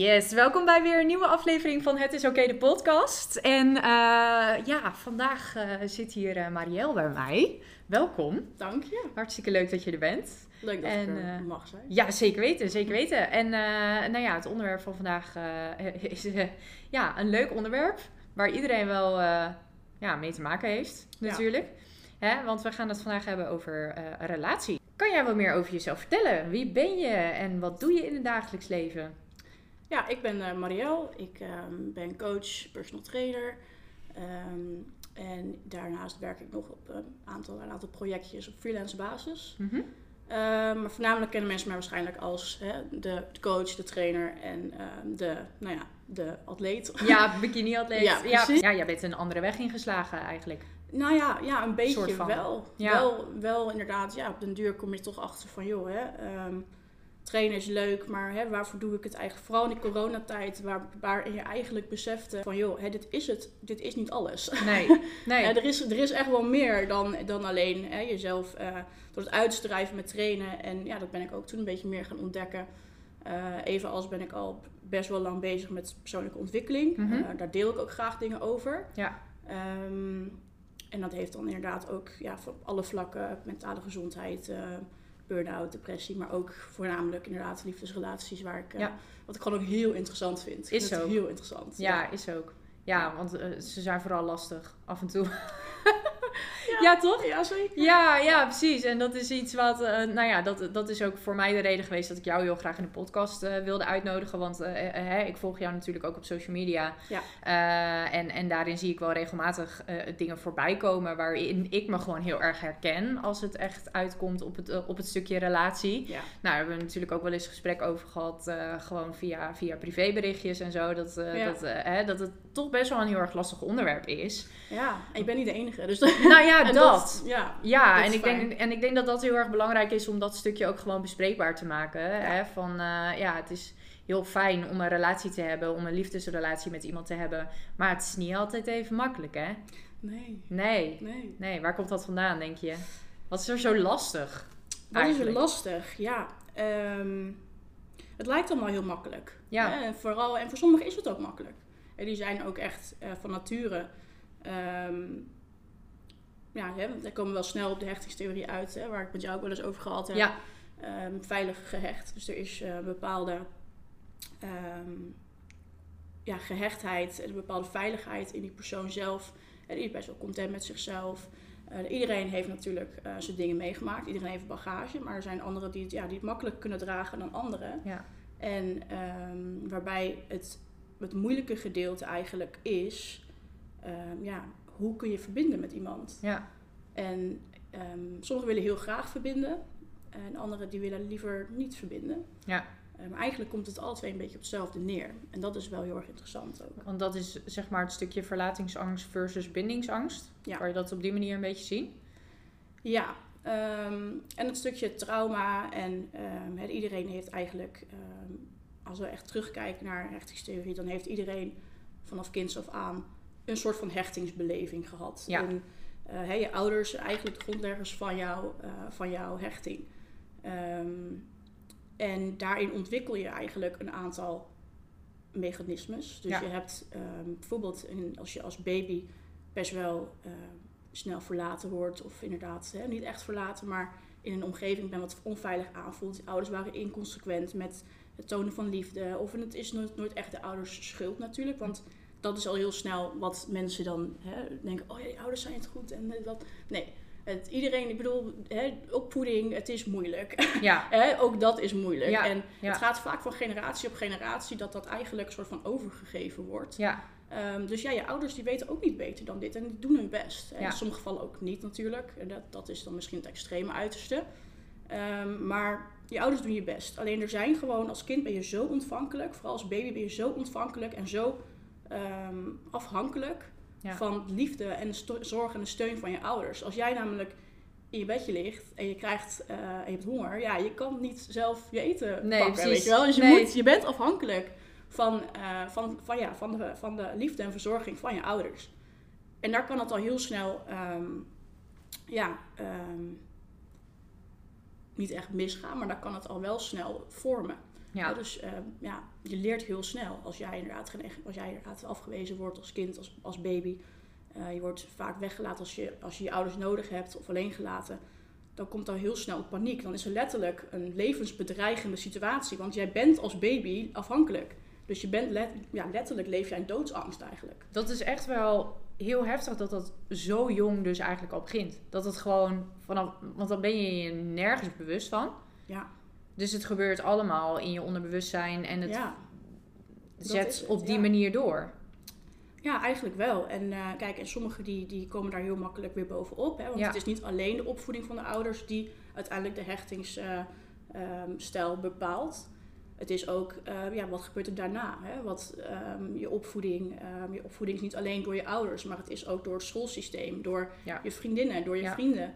Yes, welkom bij weer een nieuwe aflevering van Het is Oké, de podcast. En eh, ja, vandaag eh, zit hier uh, Marielle bij mij. Welkom. Dank je. Hartstikke leuk dat je er bent. Leuk dat en, ik er mag zijn. Ja, zeker weten, zeker weten. En nou ja, het onderwerp van vandaag is ja, een leuk onderwerp waar iedereen wel ja, mee te maken heeft, natuurlijk. Hè, want we gaan het vandaag hebben over relatie. Kan jij wat meer over jezelf vertellen? Wie ben je en wat doe je in het dagelijks leven? Ja, ik ben uh, Marielle. Ik ehm, ben coach, personal trainer. Ehm, en daarnaast werk ik nog op een aantal, een aantal projectjes op freelance basis. Mhm. Ehm, maar voornamelijk kennen mensen mij waarschijnlijk als hè, de coach, de trainer en de, nou ja, de atleet. Ja, bikini-atleet. Ja, ja, ja, jij bent een andere weg ingeslagen eigenlijk. Nou ja, ja een beetje wel. Ja. wel. Wel inderdaad, ja, op den duur kom je toch achter van, joh, hè, trainen is leuk, maar hè, waarvoor doe ik het eigenlijk? Vooral in de coronatijd, waar, waarin je eigenlijk besefte van, joh, hè, dit is het, dit is niet alles. Nee, nee. er, is, er is echt wel meer dan, dan alleen hè, jezelf uh, door het uitstrijven met trainen. En ja, dat ben ik ook toen een beetje meer gaan ontdekken. Uh, evenals ben ik al best wel lang bezig met persoonlijke ontwikkeling. Mm daar deel ik ook graag dingen over. Ja. Um, en dat heeft dan inderdaad ook ja, voor alle vlakken, mentale gezondheid, burn-out, depressie, maar ook voornamelijk inderdaad liefdesrelaties, waar ik, uh, wat ik gewoon ook heel interessant vind. Is zo. Heel interessant. Ja, is ook. Ja, want uh, ze zijn vooral lastig af en toe. Ja, toch? Ja, zeker. Ja, ja, precies. En dat is iets wat, uh, nou ja, dat, dat is ook voor mij de reden geweest dat ik jou heel graag in de podcast uh, wilde uitnodigen. Want uh, hè, ik volg jou natuurlijk ook op social media. Ja. en, en daarin zie ik wel regelmatig dingen voorbij komen waarin ik me gewoon heel erg herken als het echt uitkomt op het, op het stukje relatie. Ja. Nou, daar hebben we natuurlijk ook wel eens gesprek over gehad, gewoon via, via privéberichtjes en zo. Dat, ja. dat, hè, dat het toch best wel een heel erg lastig onderwerp is. Ja, en je bent niet de enige. Dus nou ja, dat. dat. Ja, ja en, ik denk, en ik denk dat dat heel erg belangrijk is om dat stukje ook gewoon bespreekbaar te maken. Hè? Van uh, ja, het is heel fijn om een relatie te hebben, om een liefdesrelatie met iemand te hebben. Maar het is niet altijd even makkelijk, hè? Nee. Nee. Nee. nee. Waar komt dat vandaan, denk je? Wat is er zo lastig? Wat is er lastig? Ja. Um, het lijkt allemaal heel makkelijk. Ja. Hè? Vooral, en voor sommigen is het ook makkelijk. En die zijn ook echt uh, van nature um, ja, hè, daar komen we wel snel op de hechtingstheorie uit, hè, waar ik met jou ook wel eens over gehad heb. Ja. Um, veilig gehecht. Dus er is uh, bepaalde um, ja, gehechtheid en een bepaalde veiligheid in die persoon zelf. En die is best wel content met zichzelf. Uh, iedereen heeft natuurlijk uh, zijn dingen meegemaakt. Iedereen heeft bagage. Maar er zijn anderen die het, ja, die het makkelijk kunnen dragen dan anderen. Ja. En um, waarbij het, het moeilijke gedeelte eigenlijk is... ja, hoe kun je verbinden met iemand? Ja. En um, sommigen willen heel graag verbinden. En anderen die willen liever niet verbinden. Ja. Maar ehm, eigenlijk komt het alle twee een beetje op hetzelfde neer. En dat is wel heel erg interessant ook. Want dat is zeg maar het stukje verlatingsangst versus bindingsangst. Ja. Kan je dat op die manier een beetje zien? Ja. Um, en het stukje trauma. En um, iedereen heeft eigenlijk, als we echt terugkijken naar hechtingstheorie, dan heeft iedereen vanaf kinds af aan een soort van hechtingsbeleving gehad. Ja. En, uh, je ouders eigenlijk de grondleggers van, jou, uh, van jouw hechting. Um, en daarin ontwikkel je eigenlijk een aantal mechanismes. Dus ja. je hebt um, bijvoorbeeld in, als je als baby best wel uh, snel verlaten wordt, of inderdaad hè, niet echt verlaten, maar in een omgeving ben wat onveilig aanvoelt. Je ouders waren inconsequent met het tonen van liefde. Of en het is nooit, nooit echt de ouders schuld natuurlijk, want dat is al heel snel wat mensen dan hè, denken: oh ja, die ouders zijn het goed en dat. Nee. Het, iedereen, ik bedoel, hè, opvoeding, het is moeilijk. Ja. hè, ook dat is moeilijk. Ja. En ja. het gaat vaak van generatie op generatie dat dat eigenlijk een soort van overgegeven wordt. Ja. Um, dus ja, je ouders die weten ook niet beter dan dit en die doen hun best. En Ja. in sommige gevallen ook niet natuurlijk. En dat, dat is dan misschien het extreme uiterste. Um, maar je ouders doen je best. Alleen er zijn gewoon, als kind ben je zo ontvankelijk. Vooral als baby ben je zo ontvankelijk en zo um, afhankelijk Ja. van liefde en de zorg en de steun van je ouders. Als jij namelijk in je bedje ligt en je krijgt uh, en je hebt honger, ja, je kan niet zelf je eten Nee, pakken, precies. weet je wel. Dus je, Nee. moet, je bent afhankelijk van, uh, van, van, ja, van, de, van de liefde en verzorging van je ouders. En daar kan het al heel snel, um, ja, um, niet echt misgaan, maar daar kan het al wel snel vormen. Ja. dus ehm, ja, je leert heel snel als jij inderdaad, als jij inderdaad afgewezen wordt als kind, als, als baby. Eh, je wordt vaak weggelaten als je, als je je ouders nodig hebt of alleen gelaten. Dan komt er heel snel paniek. Dan is er letterlijk een levensbedreigende situatie. Want jij bent als baby afhankelijk. Dus je bent let, ja, letterlijk leef jij in doodsangst eigenlijk. Dat is echt wel heel heftig dat dat zo jong dus eigenlijk al begint. Dat het gewoon vanaf... Want dan ben je je nergens bewust van. Ja, Dus het gebeurt allemaal in je onderbewustzijn en het ja. zet het, op die ja. manier door. Ja, eigenlijk wel. En eh, kijk, en sommigen die, die komen daar heel makkelijk weer bovenop. Hè? Want Ja. het is niet alleen de opvoeding van de ouders die uiteindelijk de hechtingsstijl bepaalt. Het is ook, eh, ja, wat gebeurt er daarna? Hè? Wat, ehm, je opvoeding, ehm, je opvoeding is niet alleen door je ouders, maar het is ook door het schoolsysteem, door Ja. je vriendinnen, door je vrienden, eh,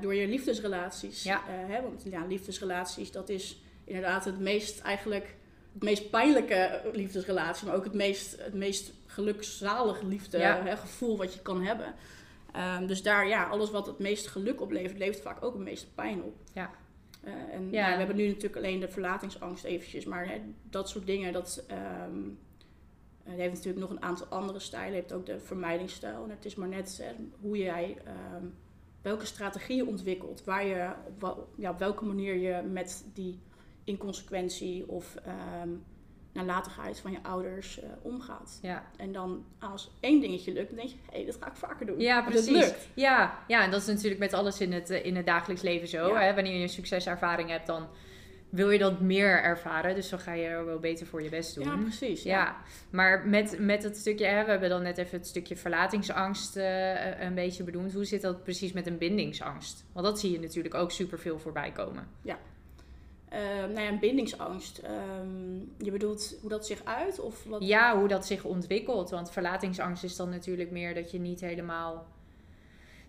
door je liefdesrelaties. Ja. Eh, hè? Want ja, liefdesrelaties, dat is inderdaad het meest eigenlijk het meest pijnlijke liefdesrelatie, maar ook het meest, het meest gelukzalige liefde, Ja. hè, gevoel wat je kan hebben. Ehm, dus daar, ja, alles wat het meest geluk oplevert, levert vaak ook het meeste pijn op. Ja. Eh, en Ja. nou, we hebben nu natuurlijk alleen de verlatingsangst eventjes, maar hè, dat soort dingen, dat het heeft natuurlijk nog een aantal andere stijlen. Je hebt ook de vermijdingsstijl. En het is maar net hè, hoe jij ehm, welke strategieën ontwikkelt, waar je op, ja, op welke manier je met die inconsequentie of ehm, nalatigheid van je ouders eh, omgaat. Ja, En dan als één dingetje lukt, dan denk je, hé, hey, dat ga ik vaker doen. ja precies. lukt. Ja, ja, en dat is natuurlijk met alles in het, eh, in het dagelijks leven zo. Ja. Hè? Wanneer je een succeservaring hebt, dan wil je dat meer ervaren. Dus dan ga je er wel beter voor je best doen. Ja, precies. Ja, maar met, met het stukje, hè, we hebben dan net even het stukje verlatingsangst eh, een beetje benoemd. Hoe zit dat precies met een bindingsangst? Want dat zie je natuurlijk ook superveel voorbij komen. Eh, nou ja, een bindingsangst. Ehm, je bedoelt hoe dat zich uit? Of wat? Ja, hoe dat zich ontwikkelt. Want verlatingsangst is dan natuurlijk meer dat je niet helemaal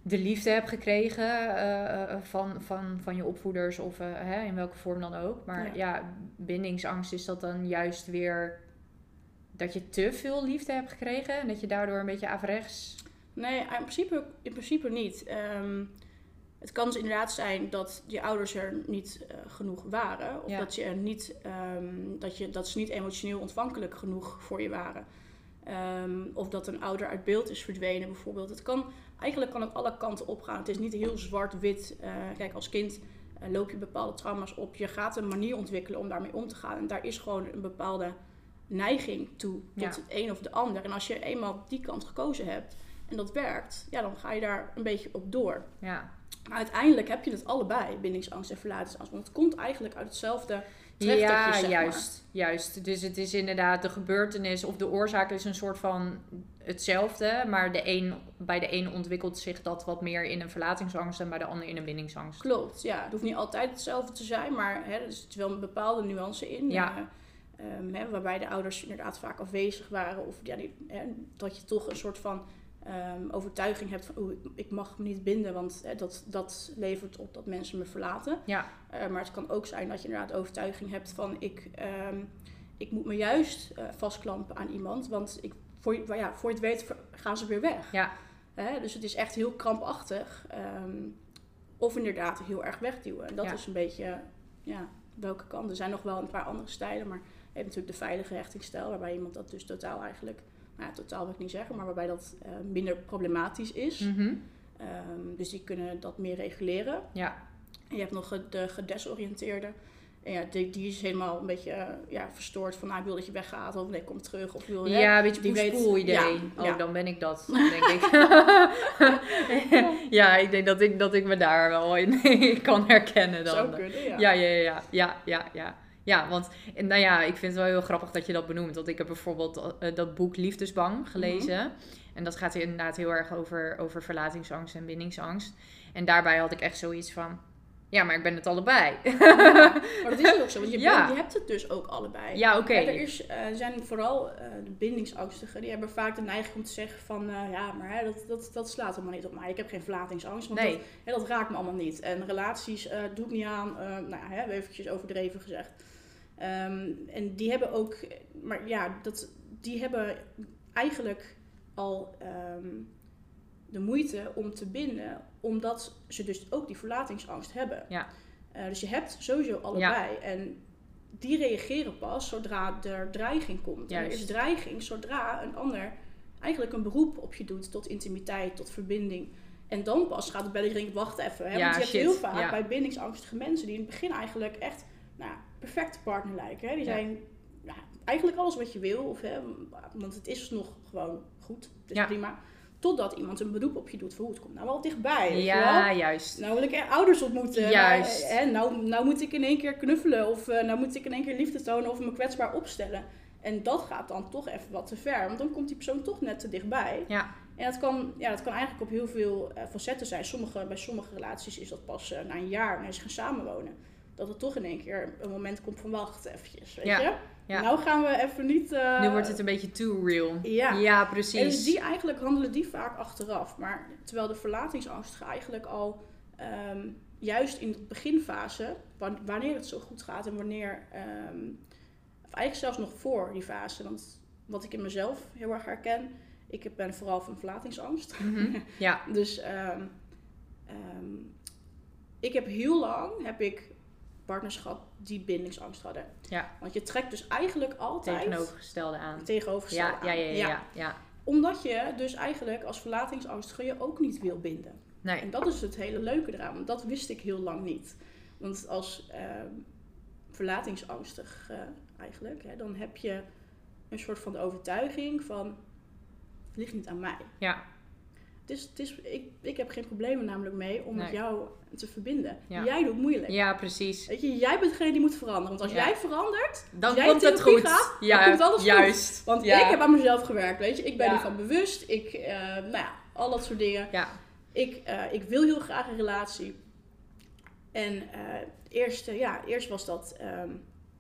de liefde hebt gekregen eh, eh, van, van, van je opvoeders of eh, hè, in welke vorm dan ook. Maar Ja. ja. bindingsangst is dat dan juist weer dat je te veel liefde hebt gekregen en dat je daardoor een beetje averechts. Nee, in principe, in principe niet. Ehm, het kan dus inderdaad zijn dat je ouders er niet genoeg waren. Of Ja. dat, je er niet, ehm, dat, je, dat ze niet emotioneel ontvankelijk genoeg voor je waren. Ehm, of dat een ouder uit beeld is verdwenen bijvoorbeeld. Het kan, eigenlijk kan het alle kanten opgaan. Het is niet heel zwart-wit. Eh, kijk, als kind eh, loop je bepaalde trauma's op. Je gaat een manier ontwikkelen om daarmee om te gaan. En daar is gewoon een bepaalde neiging toe tot Ja. het een of de ander. En als je eenmaal die kant gekozen hebt en dat werkt, ja, dan ga je daar een beetje op door. Ja, Maar uiteindelijk heb je het allebei, bindingsangst en verlatingsangst. Want het komt eigenlijk uit hetzelfde ja juist, juist. Dus het is inderdaad de gebeurtenis of de oorzaak is een soort van hetzelfde. Maar de een, bij de een ontwikkelt zich dat wat meer in een verlatingsangst en bij de ander in een bindingsangst. Klopt, ja. Het hoeft niet altijd hetzelfde te zijn, maar hè, er zit wel een bepaalde nuance in. Ja. eh, ehm, hè, waarbij de ouders inderdaad vaak afwezig waren. Of ja, die, hè, dat je toch een soort van ehm, overtuiging hebt van... oeh, ik- mag me niet binden, want hè, dat, dat levert op dat mensen me verlaten. Ja, Eh, maar het kan ook zijn dat je inderdaad overtuiging hebt van ik, ehm, ik moet me juist eh, vastklampen aan iemand, want ik, voor, je- ja, voor je het weet gaan ze weer weg. ja, Hè? Dus het is echt heel krampachtig. ehm, of inderdaad heel erg wegduwen. En dat Ja. is een beetje ja, welke kant. Er zijn nog wel een paar andere stijlen, maar je hebt natuurlijk de veilige hechtingsstijl, waarbij iemand dat dus totaal eigenlijk, nou totaal wil ik niet zeggen, maar waarbij dat eh, minder problematisch is. mhm, Ehm, dus die kunnen dat meer reguleren. ja, En je hebt nog de gedesoriënteerde. En ja, die, die is helemaal een beetje eh, ja, verstoord van, nou, ik wil dat je weggaat, of nee, kom terug, of wil je... ja, een beetje die weet- poespoel idee. ja, oh, ja. dan ben ik dat, denk ik. ja, ik denk dat ik, dat ik me daar wel in kan herkennen dan. Zou kunnen, ja. Ja, ja, ja, ja, ja, ja, ja. Want nou ja, ik vind het wel heel grappig dat je dat benoemt. Want ik heb bijvoorbeeld eh, dat boek Liefdesbang gelezen. En dat gaat inderdaad heel erg over, over verlatingsangst en bindingsangst. En daarbij had ik echt zoiets van, ja, maar ik ben het allebei. Maar dat is ook zo, want je, Ja. bent- je hebt het dus ook allebei. ja, oké. Er, is, eh, zijn vooral eh, de bindingsangstigen, die hebben vaak de neiging om te zeggen van, ja, maar hè, dat, dat, dat slaat helemaal niet op mij. Ik heb geen verlatingsangst, want Nee, dat, hè, dat raakt me allemaal niet. En relaties doe ik niet aan, nou ja, hè, eventjes overdreven gezegd. Ehm, en die hebben ook, maar ja, dat, die hebben eigenlijk al ehm, de moeite om te binden, omdat ze dus ook die verlatingsangst hebben. Ja. Eh, dus je hebt sowieso allebei. En die reageren pas zodra er dreiging komt. En er is dreiging zodra een ander eigenlijk een beroep op je doet tot intimiteit, tot verbinding. En dan pas gaat het belletje ringen, wacht even. Hè? Ja, Want je hebt heel vaak bij bindingsangstige mensen die in het begin eigenlijk echt nou, perfecte partner lijken. Hè? Die zijn ja, eigenlijk alles wat je wil, of, hè, want het is nog gewoon goed, het is Ja. prima. Totdat iemand een beroep op je doet van hoe het komt nou wel dichtbij. Ja, wel? juist. Nou wil ik er ouders ontmoeten. Juist. Nou, hè, nou, nou moet ik in één keer knuffelen. Of eh, nou moet ik in één keer liefde tonen of me kwetsbaar opstellen. En dat gaat dan toch even wat te ver. Want dan komt die persoon toch net te dichtbij. Ja, En dat kan, ja, dat kan eigenlijk op heel veel eh, facetten zijn. Sommige, bij sommige relaties is dat pas eh, na een jaar, wanneer ze gaan samenwonen. Dat er toch in één keer een moment komt van wacht eventjes, weet Ja, je. ja. Nou gaan we even niet... eh, nu wordt het een beetje too real. Ja. Ja, en dus precies. die eigenlijk handelen die vaak achteraf. Maar terwijl de verlatingsangstigen eigenlijk al ehm, juist in de beginfase, wa- wanneer het zo goed gaat en wanneer, ehm, of eigenlijk zelfs nog voor die fase, want wat ik in mezelf heel erg herken, ik ben vooral van verlatingsangst. Mhm. Ja, Dus ehm, ik heb heel lang heb ik partners gehad die bindingsangst hadden. Ja. Want je trekt dus eigenlijk altijd tegenovergestelde aan. tegenovergestelde Ja, ja, ja, aan. ja, ja, ja. Omdat je dus eigenlijk als verlatingsangstige je ook niet wil binden. Nee, En dat is het hele leuke eraan. Want dat wist ik heel lang niet. Want als verlatingsangstig eh, eigenlijk, hè, dan heb je een soort van overtuiging van het ligt niet aan mij. ja, Het is, het is, ik, ik heb geen problemen namelijk mee om met jou te verbinden. Ja. Jij doet moeilijk. ja, precies. Weet je, jij bent degene die moet veranderen. Want als Ja. jij verandert, Dan jij komt het goed. gaat, dan ja, komt alles goed. juist. want Ja. ik heb aan mezelf gewerkt, weet je. Ik ben ervan bewust. Ik, eh, nou ja, al dat soort dingen. Ja, Ik, eh, ik wil heel graag een relatie. En eh, eerst, ja, eerst was dat ehm,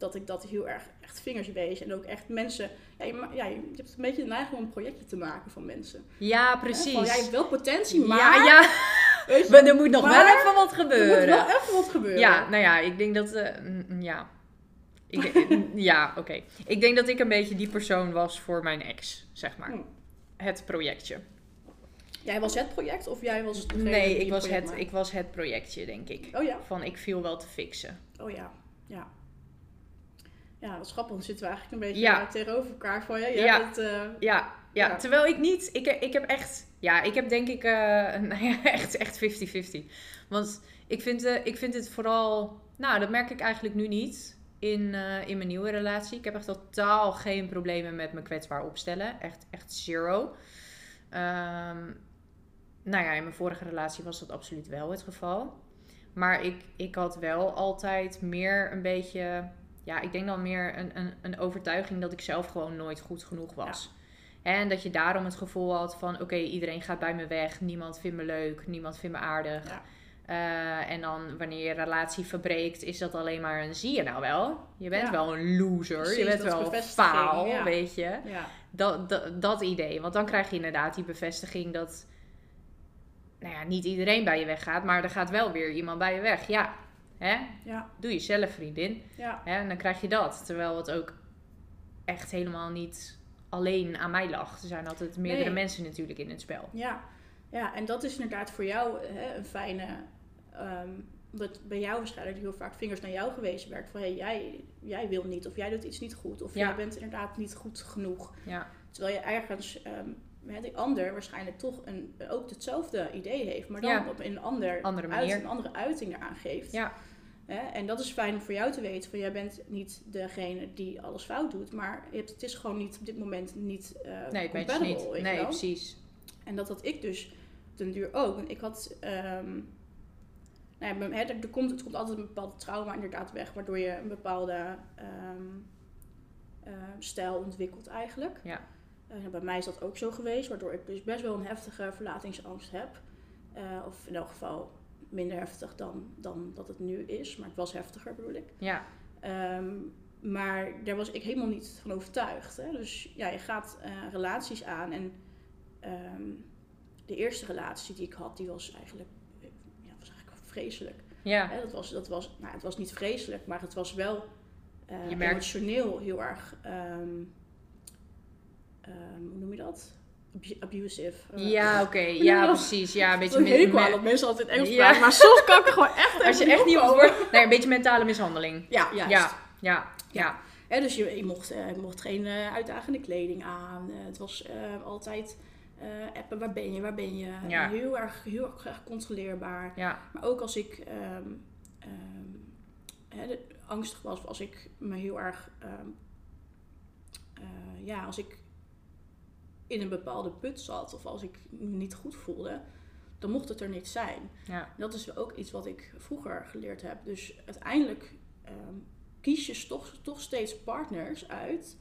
dat ik dat heel erg echt vingers wees. En ook echt mensen... Ja, je, ja, je hebt een beetje de neiging om een projectje te maken van mensen. ja precies. Van, jij hebt wel potentie, maar... ja, ja. weet je, Maar er moet nog wel even wat er moet gebeuren. wel even wat gebeuren. Ja, nou ja, ik denk dat... eh, mm, ja. Ik, ja, oké. Ik denk dat ik een beetje die persoon was voor mijn ex, zeg maar. Hm. Het projectje. Jij was het project of jij was degene Nee, ik was, project het, maakte? ik was het projectje, denk ik. Oh ja, Van ik viel wel te fixen. oh ja, ja. Ja, dat is grappig. Dan zitten we eigenlijk een beetje Ja. eh, tegenover elkaar van je. Ja. eh, Ja, ja, Ja. terwijl ik niet... Ik, ik heb echt... Ja, ik heb denk ik... eh, nou ja, echt echt 50-50. Want ik vind, eh, ik vind het vooral... Nou, dat merk ik eigenlijk nu niet in, in mijn nieuwe relatie. Ik heb echt totaal geen problemen met me kwetsbaar opstellen. Echt, echt zero. Ehm, nou ja, in mijn vorige relatie was dat absoluut wel het geval. Maar ik, ik had wel altijd meer een beetje... Ja, ik denk dan meer een, een, een overtuiging dat ik zelf gewoon nooit goed genoeg was. En dat je daarom het gevoel had van... Oké, iedereen gaat bij me weg. Niemand vindt me leuk. Niemand vindt me aardig. Ja. Eh, en dan wanneer je relatie verbreekt... is dat alleen maar een... Zie je nou wel? Je bent Ja. wel een loser. Precies, je bent wel faal, ja. weet je. ja. Dat, dat, dat idee. Want dan krijg je inderdaad die bevestiging dat... Nou ja, niet iedereen bij je weggaat. Maar er gaat wel weer iemand bij je weg. Ja, hè? Ja, Doe je zelf, vriendin. ja. Hè? En dan krijg je dat. Terwijl het ook echt helemaal niet alleen aan mij lag. Er zijn altijd meerdere Nee. mensen natuurlijk in het spel. Ja, ja, en dat is inderdaad voor jou hè, een fijne. ehm dat bij jou waarschijnlijk heel vaak vingers naar jou gewezen werd. Van hey, jij, jij wil niet, of jij doet iets niet goed, of Ja. jij bent inderdaad niet goed genoeg. Ja, Terwijl je ergens ehm hè, de ander waarschijnlijk toch een, ook hetzelfde idee heeft, maar dan Ja. op een ander, Andere uit, een andere uiting eraan geeft. Ja. Hè, en dat is fijn voor jou te weten, van jij bent niet degene die alles fout doet, maar het is gewoon niet op dit moment niet eh nee, compatible, niet. weet je Nee, wel? precies. En dat had ik dus ten duur ook. Ik had. ehm nou ja, er, komt, het komt altijd een bepaalde trauma inderdaad weg, waardoor je een bepaalde ehm, eh, stijl ontwikkelt eigenlijk. Ja. Eh, bij mij is dat ook zo geweest, waardoor ik dus best wel een heftige verlatingsangst heb. Eh, of in elk geval minder heftig dan, dan dat het nu is, maar het was heftiger bedoel ik. Ja, Ehm, maar daar was ik helemaal niet van overtuigd. Hè? Dus ja, je gaat eh, relaties aan. En ehm, de eerste relatie die ik had, die was eigenlijk, eh, ja, was eigenlijk vreselijk. ja. Hè? Dat was, dat was, nou, het was niet vreselijk, maar het was wel Je merkt- emotioneel heel erg, ehm, hoe noem je dat? Abu- abusive. Eh, Ja, oké. je Ja, precies. Ja, een Ik beetje... me- aan dat mensen altijd Engels Ja. praten, maar soms kan ik er gewoon echt Als je echt niet op het opkomen. woord... Nee, een beetje mentale mishandeling. Ja, juist. Ja, Ja, ja. Dus je, je mocht, eh, je mocht geen eh, uitdagende kleding aan. Eh, het was eh, altijd eh, appen, waar ben je, waar ben je. Ja. Heel, erg, heel erg controleerbaar. ja. Maar ook als ik ehm, ehm, hè, de- angstig was, als ik me heel erg, ehm, eh, ja, als ik in een bepaalde put zat of als ik me niet goed voelde, dan mocht het er niet zijn. ja. Dat is ook iets wat ik vroeger geleerd heb. Dus uiteindelijk ehm, kies je toch, toch steeds partners uit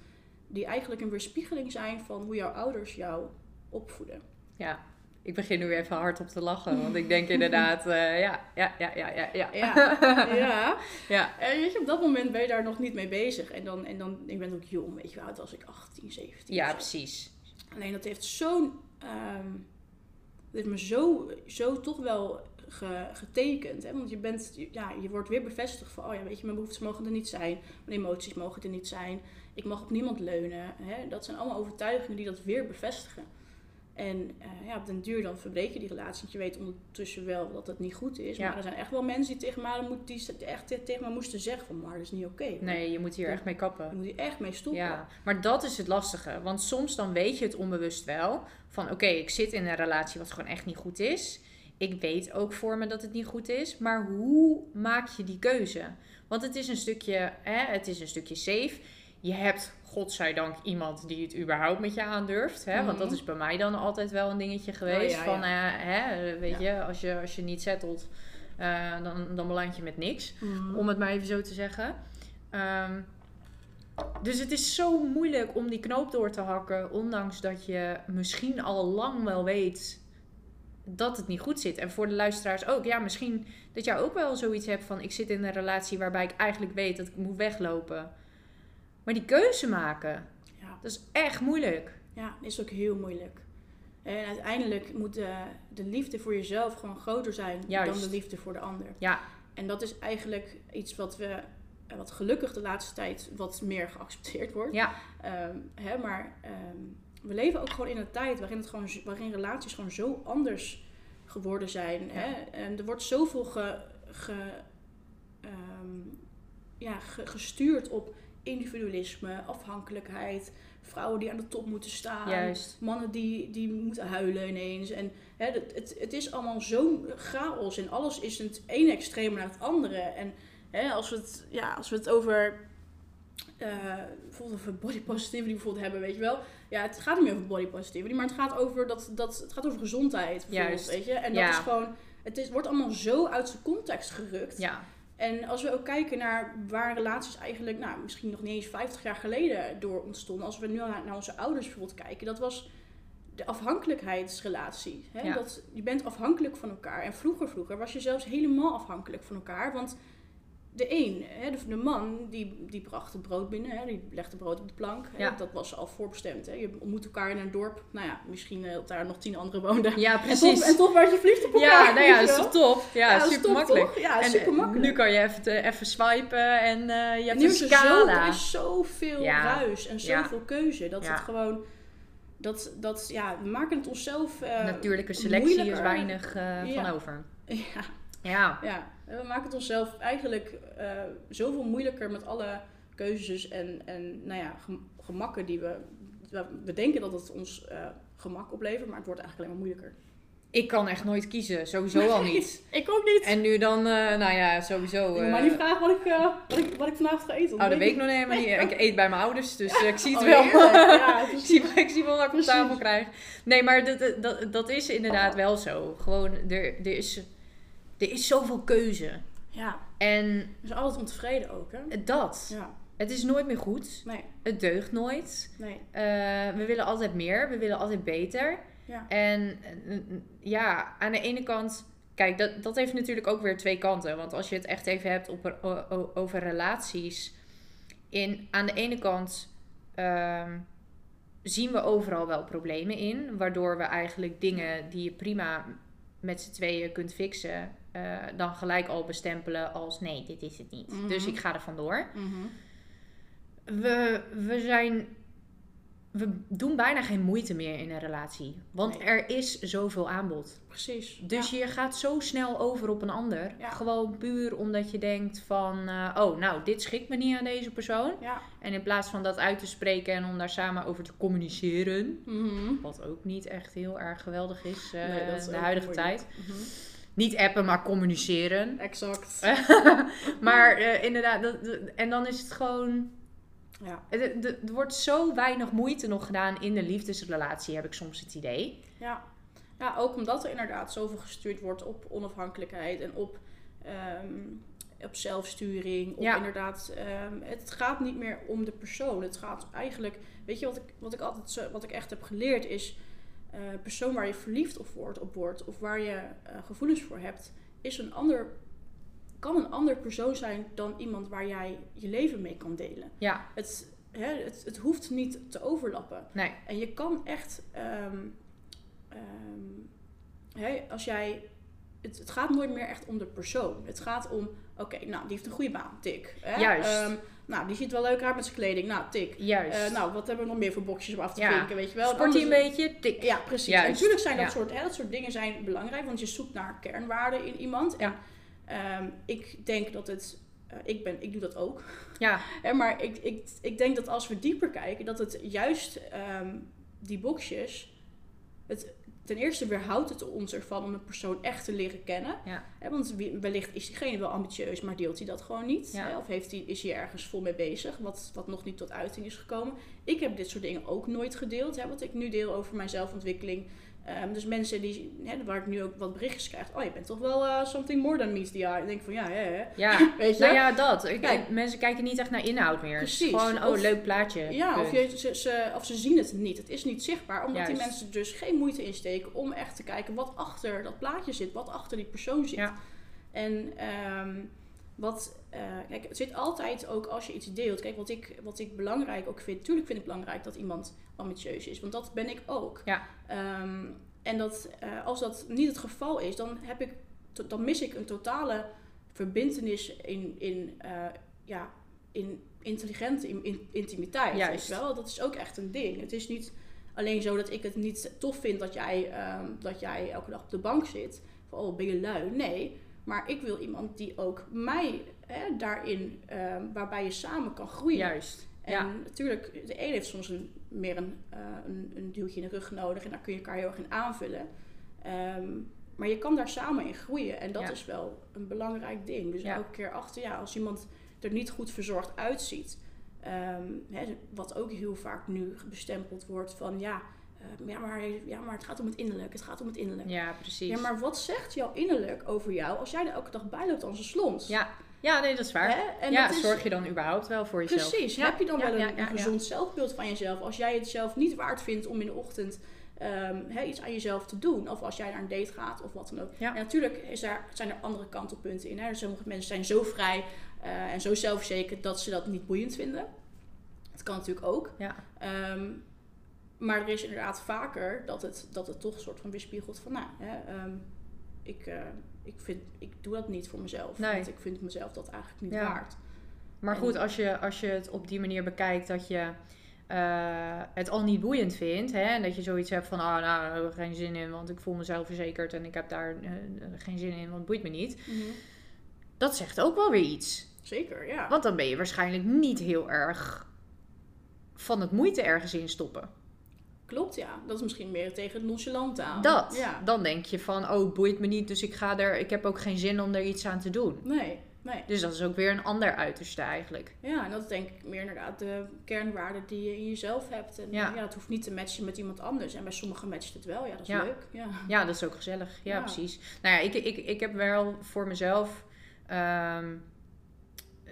die eigenlijk een weerspiegeling zijn van hoe jouw ouders jou opvoeden. Ja, ik begin nu even hard op te lachen, want ik denk inderdaad, eh, ja, ja, ja, ja, ja, ja. Ja, ja. ja. En weet je, op dat moment ben je daar nog niet mee bezig. En dan, en dan ik ben ook jong, weet je wel, als ik 18, 17 Ja, precies. Alleen dat heeft zo'n, heeft me zo, zo toch wel ge- getekend. Hè? Want je bent, ja, je wordt weer bevestigd van, oh ja, weet je, mijn behoeftes mogen er niet zijn. Mijn emoties mogen er niet zijn. Ik mag op niemand leunen. Hè? Dat zijn allemaal overtuigingen die dat weer bevestigen. En eh, ja, op den duur dan verbreek je die relatie. Want je weet ondertussen wel dat het niet goed is. Ja. Maar er zijn echt wel mensen die tegen mij, moet- die echt tegen mij moesten zeggen van, maar dat is niet oké. Nee, je moet hier echt mee Je kappen. moet hier echt mee stoppen. Ja, maar dat is het lastige. Want soms dan weet je het onbewust wel. Van oké, ik zit in een relatie wat gewoon echt niet goed is. Ik weet ook voor me dat het niet goed is. Maar hoe maak je die keuze? Want het is een stukje, hè, het is een stukje safe. Je hebt, godzijdank, iemand die het überhaupt met je aandurft. Hè? Want dat Mhm. is bij mij dan altijd wel een dingetje geweest. ja, Van, eh, hè, weet Ja. je, als je, als je niet settelt, eh, dan, dan beland je met niks Mhm. om het maar even zo te zeggen. Ehm, dus het is zo moeilijk om die knoop door te hakken, ondanks dat je misschien al lang wel weet dat het niet goed zit. En voor de luisteraars ook, ja, misschien dat jij ook wel zoiets hebt van: ik zit in een relatie waarbij ik eigenlijk weet dat ik moet weglopen. Maar die keuze maken, Ja. dat is echt moeilijk. Ja, is ook heel moeilijk. En uiteindelijk moet de, de liefde voor jezelf gewoon groter zijn Juist. dan de liefde voor de ander. Ja, En dat is eigenlijk iets wat we, eh, wat gelukkig de laatste tijd wat meer geaccepteerd wordt. ja, Ehm, hè, maar ehm, we leven ook gewoon in een tijd waarin, het gewoon, waarin relaties gewoon zo anders geworden zijn. Ja. Hè? En er wordt zoveel ge, ge, ehm, ja, ge- gestuurd op individualisme, afhankelijkheid, vrouwen die aan de top moeten staan. juist. Mannen die, die moeten huilen ineens. En hè, het, het, het is allemaal zo'n chaos. En alles is het ene extreem naar het andere. En hè, als, we het, ja, als we het over, eh, bijvoorbeeld over body positivity bijvoorbeeld hebben, weet je wel. Ja, het gaat niet meer over body positivity, maar het gaat over, dat, dat, het gaat over gezondheid. Bijvoorbeeld, Juist. Weet je? En Ja. dat is gewoon, het is, wordt allemaal zo uit zijn context gerukt. Ja, En als we ook kijken naar waar relaties eigenlijk, nou, misschien nog niet eens 50 jaar geleden door ontstonden. Als we nu naar, naar onze ouders bijvoorbeeld kijken, dat was de afhankelijkheidsrelatie. Hè? Ja. Dat, je bent afhankelijk van elkaar. En vroeger, vroeger was je zelfs helemaal afhankelijk van elkaar. Want de een, hè, de, de man, die, die bracht het brood binnen, hè, die legde brood op de plank. Hè, Ja. Dat was al voorbestemd. Hè. Je ontmoet elkaar in een dorp. Nou ja, misschien eh, dat daar nog tien anderen woonden. ja En toch, precies. en toch werd je verliefd op elkaar. Ja, nou ja, dat is toch top? Ja, super top, makkelijk. toch? Ja, En super eh, makkelijk. nu kan je even, even swipen en eh, je hebt nu een is er, zo, er is zoveel Ja. ruis en zoveel keuze. Dat het gewoon... Dat, dat, ja, we maken het onszelf eh, Natuurlijke selectie is weinig van over. Ja, Ja, ja, we maken het onszelf eigenlijk eh, zoveel moeilijker met alle keuzes en, en nou ja, gem- gemakken die we... we- denken dat het ons eh, gemak oplevert, maar het wordt eigenlijk alleen maar moeilijker. ik kan echt nooit kiezen. Sowieso al niet. Ik ook niet. En nu dan, eh, nou ja, sowieso. Eh, mij niet vragen wat ik, wat ik, wat ik vanavond ga eten. Oh, dat weet ik nog niet niet. Ik eet bij mijn ouders, dus ik zie het Oh, wel. Ja, ik, zie, ik zie wel wat ik op tafel krijg. Nee, maar dat, dat- dat, dat is inderdaad wel zo. Gewoon, er, er, is, er is zoveel keuze. ja, En zijn altijd ontevreden ook, hè? dat, Ja, het is nooit meer goed. nee, Het deugt nooit. nee. Eh, we willen altijd meer, we willen altijd beter. Ja. En eh, ja, aan de ene kant, kijk, dat, dat heeft natuurlijk ook weer twee kanten. Want als je het echt even hebt op, over relaties. In, aan de ene kant ehm, zien we overal wel problemen in. Waardoor we eigenlijk dingen die je prima met z'n tweeën kunt fixen. Eh, dan gelijk al bestempelen als nee, dit is het niet. Mhm. Dus ik ga er vandoor Mhm. we, we zijn we doen bijna geen moeite meer in een relatie. Want Nee. er is zoveel aanbod. Precies. Dus ja. je gaat zo snel over op een ander. Ja. Gewoon puur omdat je denkt van... eh, oh, nou, dit schikt me niet aan deze persoon. Ja. En in plaats van dat uit te spreken en om daar samen over te communiceren... Mhm. Wat ook niet echt heel erg geweldig is eh, Nee, in de huidige tijd. Niet appen, maar communiceren. Exact. maar eh, inderdaad, dat, en dan is het gewoon... Ja. Er, wordt zo weinig moeite nog gedaan in de liefdesrelatie, heb ik soms het idee. Ja. ja, ook omdat er inderdaad zoveel gestuurd wordt op onafhankelijkheid en op, ehm, op zelfsturing. Op Ja. inderdaad, ehm, het gaat niet meer om de persoon. Het gaat eigenlijk, weet je wat ik, wat ik altijd wat ik echt heb geleerd is, eh persoon waar je verliefd op wordt, op wordt of waar je eh, gevoelens voor hebt, is een ander, kan een ander persoon zijn dan iemand waar jij je leven mee kan delen. Ja, Het, hè, het, het hoeft niet te overlappen. nee. En je kan echt, ehm, ehm, hè, als jij, het, het gaat nooit meer echt om de persoon. Het gaat om, oké, nou, die heeft een goede baan, tik. Hè? Juist. Ehm, nou, die ziet wel leuk uit met zijn kleding, nou, tik. Juist. Eh, nou, wat hebben we nog meer voor boxjes om af te Ja. vinken, weet je wel? Sport een beetje? Tik. Ja, precies. Juist. En natuurlijk zijn dat, Ja. soort, hè, dat soort dingen zijn belangrijk, want je zoekt naar kernwaarden in iemand. Ja. En ehm, ik denk dat het, eh, ik, ben, ik doe dat ook. Ja, Hè, maar ik, ik, ik denk dat als we dieper kijken, dat het juist ehm, die boxjes, het, ten eerste weerhoudt het ons ervan om een persoon echt te leren kennen. Ja. Hè, want wellicht is diegene wel ambitieus, maar deelt hij dat gewoon niet. Ja. Hè, of heeft hij, is hij ergens vol mee bezig, wat, wat nog niet tot uiting is gekomen. Ik heb dit soort dingen ook nooit gedeeld. Hè, wat ik nu deel over mijn zelfontwikkeling. Ehm, dus mensen die, hè, waar ik nu ook wat berichtjes krijg. Oh, je bent toch wel eh, something more than meets the eye. Ik denk van ja, ja, ja. ja. Weet je? nou ja, dat. Ik, Kijk. mensen kijken niet echt naar inhoud meer. Precies. Gewoon, oh, Of- leuk plaatje. Ja, of, je, ze, ze, of ze zien het niet. Het is niet zichtbaar. Omdat die mensen dus geen moeite insteken om echt te kijken wat achter dat plaatje zit. Wat achter die persoon zit. Ja. En ehm, wat, eh, kijk, het zit altijd ook als je iets deelt. Kijk, wat ik, wat ik belangrijk ook vind. Tuurlijk vind ik belangrijk dat iemand ambitieus is. Want dat ben ik ook. Ja. Ehm, en dat, eh, als dat niet het geval is, dan, heb ik, dan mis ik een totale verbintenis in, in, eh, ja, in intelligente in, in- intimiteit. Juist. Wel? Dat is ook echt een ding. Het is niet alleen zo dat ik het niet tof vind dat jij, ehm, dat jij elke dag op de bank zit. Van, oh, ben je lui? Nee. Maar ik wil iemand die ook mij hè, daarin, ehm, waarbij je samen kan groeien. Juist. En Ja. natuurlijk, de een heeft soms een, meer een, eh, een, een duwtje in de rug nodig en daar kun je elkaar heel erg in aanvullen. Ehm, maar je kan daar samen in groeien en dat Ja. is wel een belangrijk ding. Dus Ja. elke keer achter, ja, als iemand er niet goed verzorgd uitziet, ehm, hè, wat ook heel vaak nu bestempeld wordt van ja, eh, ja, maar, ja, maar het gaat om het innerlijk, het gaat om het innerlijk. Ja, precies. Ja, maar wat zegt jouw innerlijk over jou als jij er elke dag bij loopt als een slons? Ja. Ja, nee, dat is waar. Hè? En ja, is- zorg je dan überhaupt wel voor jezelf? Precies. Ja, Heb je dan ja, wel een, een gezond zelfbeeld van jezelf? Als jij het zelf niet waard vindt om in de ochtend ehm, hè, iets aan jezelf te doen. Of als jij naar een date gaat of wat dan ook. En natuurlijk is er, zijn er andere kantelpunten in. Hè. Sommige mensen zijn zo vrij eh, en zo zelfverzekerd dat ze dat niet boeiend vinden. Dat kan natuurlijk ook. Ja. Ehm, maar er is inderdaad vaker dat het, dat het toch een soort van weerspiegelt van... Nou, hè, ehm, ik, eh, ik, vind, ik doe dat niet voor mezelf. Nee. Want ik vind mezelf dat eigenlijk niet Ja. waard. Maar En- goed, als je, als je het op die manier bekijkt dat je eh, het al niet boeiend vindt. Hè, en dat je zoiets hebt van, ah, nou, daar heb ik geen zin in, want ik voel mezelf verzekerd en ik heb daar eh, geen zin in, want het boeit me niet. Dat zegt ook wel weer iets. Zeker, ja. Want dan ben je waarschijnlijk niet heel erg van het moeite ergens in stoppen. Klopt, ja. Dat is misschien meer tegen het nonchalante aan. Dat. Ja. Dan denk je van, oh, boeit me niet, dus ik ga er, ik heb ook geen zin om er iets aan te doen. Nee, nee. Dus dat is ook weer een ander uiterste eigenlijk. Ja, en dat is denk ik meer inderdaad de kernwaarden die je in jezelf hebt. En Ja. ja, het hoeft niet te matchen met iemand anders. En bij sommigen matcht het wel. Ja, dat is Ja. leuk. Ja. Ja, dat is ook gezellig. Ja, Ja. precies. Nou ja, ik, ik, ik heb wel voor mezelf. ehm,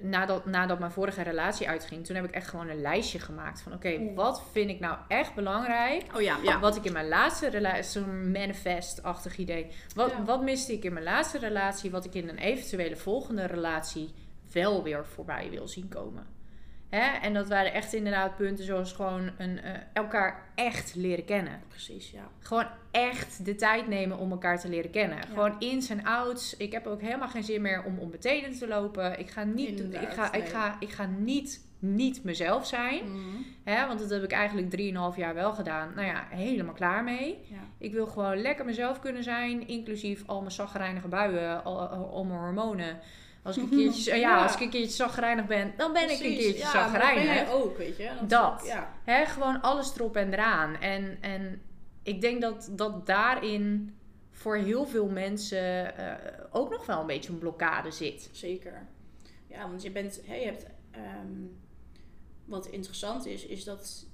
nadat, nadat mijn vorige relatie uitging, toen heb ik echt gewoon een lijstje gemaakt van: oké, wat vind ik nou echt belangrijk? Oh ja, Wat ik in mijn laatste relatie, zo'n manifest-achtig idee. Wat, Ja. wat miste ik in mijn laatste relatie, wat ik in een eventuele volgende relatie wel weer voorbij wil zien komen? Hè? En dat waren echt inderdaad punten zoals gewoon een, eh, elkaar echt leren kennen. Precies, ja. Gewoon echt de tijd nemen om elkaar te leren kennen. Gewoon ins en outs. Ik heb ook helemaal geen zin meer om onbetenend te lopen. Ik ga niet, Inderdaad, ik ga, ik ga, ik ga niet niet mezelf zijn. Mhm. Hè, want dat heb ik eigenlijk 3,5 jaar wel gedaan. Nou ja, helemaal klaar mee. Ja. Ik wil gewoon lekker mezelf kunnen zijn. Inclusief al mijn zaggerijnige buien, al, al mijn hormonen. Als ik een keertje, ja, Ja. als ik een keertje zaggerijnig ben, dan ben ik een keertje ja, dat ben jij ook, weet je. Dat. Ja. Hè, gewoon alles erop en eraan. En, en ik denk dat, dat daarin voor heel veel mensen eh, ook nog wel een beetje een blokkade zit. Zeker. Ja, want je bent, hè, je hebt, ehm, wat interessant is, is dat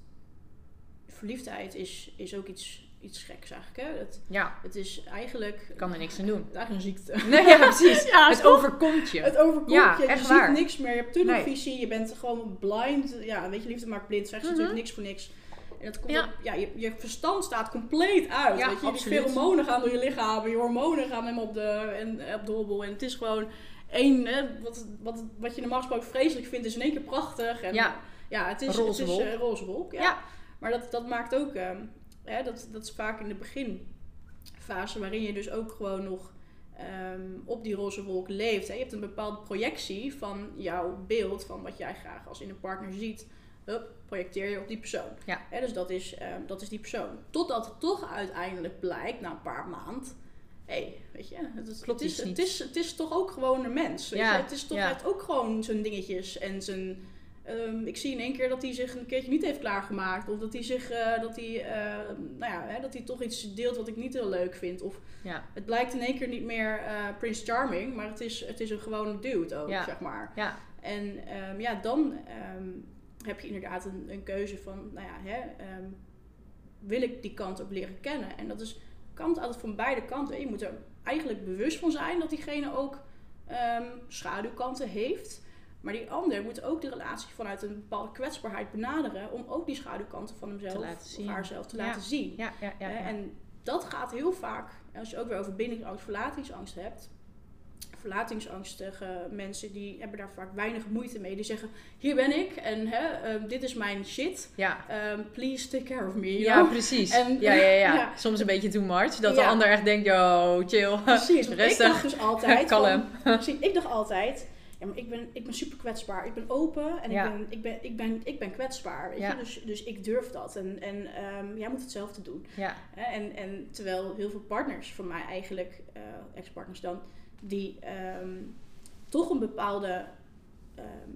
verliefdheid is, is ook iets, iets geks eigenlijk. Hè? Het, Ja, het is eigenlijk... ik kan er niks aan doen. Eigenlijk een ziekte. Nee, ja, precies. Ja, het overkomt je. Het overkomt Ja, je, je ziet waar. niks meer, je hebt tunnelvisie, je bent gewoon blind. Ja, weet je, liefde maakt blind, zegt ze Mhm. natuurlijk niks voor niks. En dat komt Ja. op- ja, je, je verstand staat compleet uit. Ja, weet je? Die hormonen gaan door je lichaam, je hormonen gaan helemaal op de, en, op de hobbel. En het is gewoon één, hè, wat, wat, wat je normaal gesproken vreselijk vindt, is in één keer prachtig. En, Ja. ja het is Roze het is, wolk. eh, roze wolk. Ja. Ja. Maar dat, dat maakt ook, ehm, hè, dat, dat is vaak in de beginfase waarin je dus ook gewoon nog ehm, op die roze wolk leeft. Hè. Je hebt een bepaalde projectie van jouw beeld, van wat jij graag als in een partner ziet. Hup, projecteer je op die persoon. Ja. Hè, dus dat is, ehm, dat is die persoon. Totdat het toch uiteindelijk blijkt, na een paar maanden. Hé, hey, weet je, het, is, Klopt het, is, het, is, het is toch ook gewoon een mens. Weet Ja, je? Het is toch ja. heeft ook gewoon zijn dingetjes en zijn. Ehm, ik zie in één keer dat hij zich een keertje niet heeft klaargemaakt. Of dat hij zich, eh, dat hij, eh, nou ja, hè, dat hij toch iets deelt wat ik niet heel leuk vind. Of Ja, het blijkt in één keer niet meer eh Prince Charming, maar het is, het is een gewone dude ook, Ja. zeg maar. ja, En ehm, ja, dan ehm, heb je inderdaad een, een keuze van, nou ja, hè, ehm, wil ik die kant ook leren kennen? En dat is kant altijd van beide kanten. Je moet er eigenlijk bewust van zijn dat diegene ook ehm, schaduwkanten heeft. Maar die ander moet ook de relatie vanuit een bepaalde kwetsbaarheid benaderen om ook die schaduwkanten van hemzelf of haarzelf te Ja. laten zien. ja, ja. ja, Hè, ja. En dat gaat heel vaak, als je ook weer over bindingsangst, verlatingsangst hebt. Verlatingsangstige mensen die hebben daar vaak weinig moeite mee. Die zeggen, hier ben ik en hè, ehm, dit is mijn shit. ja. Ehm, please take care of me. Ja, know? precies. En- ja, ja, ja. Soms een beetje too much. Dat de ander echt denkt, yo, chill. Precies. want Ik Rustig. dacht dus altijd, Kalm. van- ik dacht altijd, ja, maar ik ben, ik ben super kwetsbaar. Ik ben open en Ja. ik, ben, ik, ben, ik, ben, ik ben kwetsbaar. Weet Ja. je? Dus, dus ik durf dat. En, en ehm, jij moet hetzelfde doen. Ja, En, en terwijl heel veel partners van mij eigenlijk, eh, ex-partners dan, die ehm, toch een bepaalde ehm,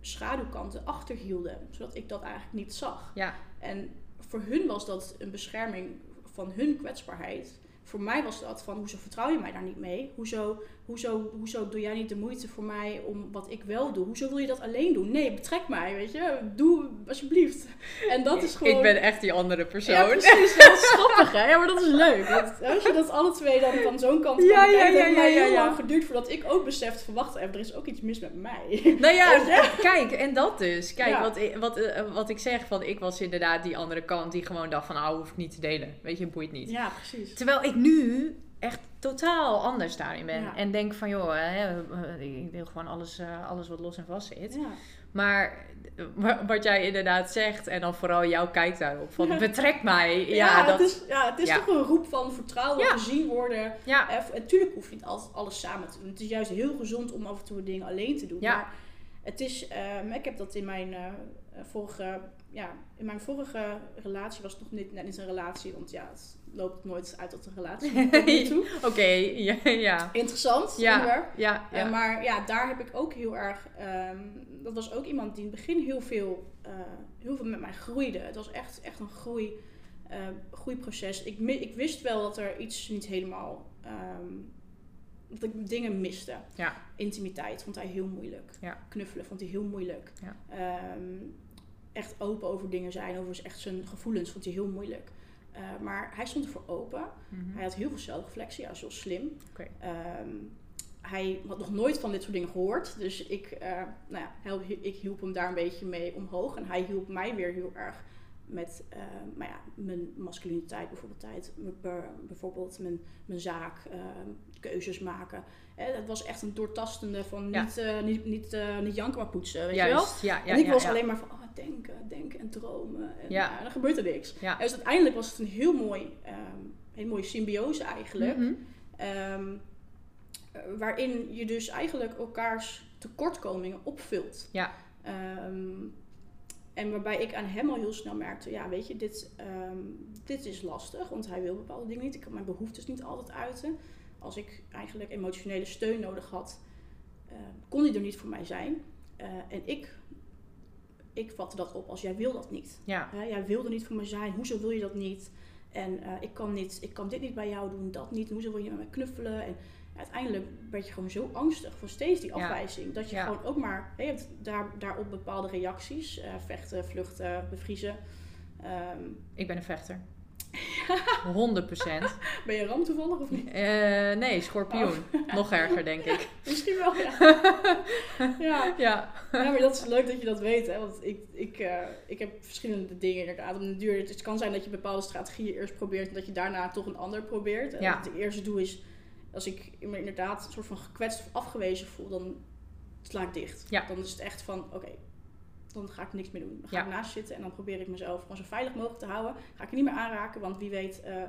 schaduwkanten achterhielden, zodat ik dat eigenlijk niet zag. ja, En voor hun was dat een bescherming van hun kwetsbaarheid. Voor mij was dat van, hoezo vertrouw je mij daar niet mee? Hoezo, hoezo, hoezo doe jij niet de moeite voor mij om wat ik wel doe? Hoezo wil je dat alleen doen? Nee, betrek mij, weet je. Doe alsjeblieft. En dat is gewoon... ik ben echt die andere persoon. Ja, precies. Dat is grappig, hè? Ja, maar dat is leuk. Want als je dat alle twee dan van zo'n kant kan Ja, ja, bekijken, ja, heeft mij ja, heel ja. lang geduurd voordat ik ook besefte van, wacht even, er is ook iets mis met mij. Nou ja, Ja. kijk, en dat dus. Kijk, Ja. wat, ik- wat, eh, wat ik zeg, van ik was inderdaad die andere kant die gewoon dacht van, nou, hoef ik niet te delen. Weet je, boeit niet. Ja, precies. Terwijl ik nu echt totaal anders daarin ben. Ja. En denk van, joh, hè, eh, ik deel gewoon alles, eh, alles wat los en vast zit. Ja. Maar eh, wa- wat jij inderdaad zegt, en dan vooral jouw kijk daarop, van betrek mij. Ja, Ja, dat, het is, ja, het is toch een roep van vertrouwen, gezien worden. ja, En natuurlijk hoef je niet altijd alles samen te doen. Het is juist heel gezond om af en toe dingen alleen te doen. Ja. Maar het is, ehm, ik heb dat in mijn eh, vorige, ja, in mijn vorige relatie was het nog niet, net niet een relatie, want ja, het loopt nooit uit tot een relatie. tot nu toe. oké, ja, ja. Interessant Ja, onderwerp. ja, Eh, ja. maar ja, daar heb ik ook heel erg. ehm, dat was ook iemand die in het begin heel veel, eh, heel veel met mij groeide. Het was echt, echt een groei, eh, groeiproces. Ik, ik wist wel dat er iets niet helemaal. ehm, dat ik dingen miste. Ja. Intimiteit vond hij heel moeilijk. Ja. Knuffelen vond hij heel moeilijk. Ja. Ehm, echt open over dingen zijn, over echt zijn gevoelens vond hij heel moeilijk. Eh, maar hij stond ervoor open. Mhm. Hij had heel veel zelfreflectie, hij was heel slim. Ehm, hij had nog nooit van dit soort dingen gehoord. Dus ik, eh, nou ja, help, ik hielp hem daar een beetje mee omhoog. En hij hielp mij weer heel erg met eh, maar ja, mijn masculiniteit bijvoorbeeld. Tijd, Bij- bijvoorbeeld mijn, mijn zaak, ehm, keuzes maken. Eh, het was echt een doortastende van Ja. niet, eh, niet, niet, eh, niet janken maar poetsen, weet je wel. Ja, ja, en ik was alleen maar van oh, denken, denken en dromen. En Ja. dan gebeurt er niks. Ja. Dus uiteindelijk was het een heel mooi, ehm hele mooie symbiose eigenlijk. Mhm. Ehm, eh, waarin je dus eigenlijk elkaars tekortkomingen opvult. Ja. Ehm, en waarbij ik aan hem al heel snel merkte, ja, weet je, dit, dit is lastig, want hij wil bepaalde dingen niet. Ik kan mijn behoeftes niet altijd uiten. Als ik eigenlijk emotionele steun nodig had, uh, kon hij er niet voor mij zijn. Uh, en ik, ik vatte dat op als jij wil dat niet. Ja. Uh, jij wilde niet voor me zijn, hoezo wil je dat niet? En eh, ik, kan niet, ik kan dit niet bij jou doen, dat niet. Hoezo wil je met mij knuffelen? En uiteindelijk werd je gewoon zo angstig van steeds die afwijzing. Dat je Ja. gewoon ook maar... Je hebt daar, daarop bepaalde reacties. eh, vechten, vluchten, bevriezen. Ehm, Ik ben een vechter. 100%. ben je ram toevallig of niet? Eh, nee, schorpioen. Nog erger, denk ik. Misschien wel, ja. ja. Ja. Maar dat is leuk dat je dat weet. Hè? Want ik, ik, eh, ik heb verschillende dingen inderdaad. Om de duur, het kan zijn dat je bepaalde strategieën eerst probeert... en dat je daarna toch een ander probeert. En. Wat ik het eerste doe is... als ik me inderdaad een soort van gekwetst of afgewezen voel... dan sla ik dicht. Ja. Dan is het echt van, oké, dan ga ik niks meer doen. Dan ga Ja. ik naast zitten en dan probeer ik mezelf gewoon zo veilig mogelijk te houden. Ga ik je niet meer aanraken, want wie weet eh,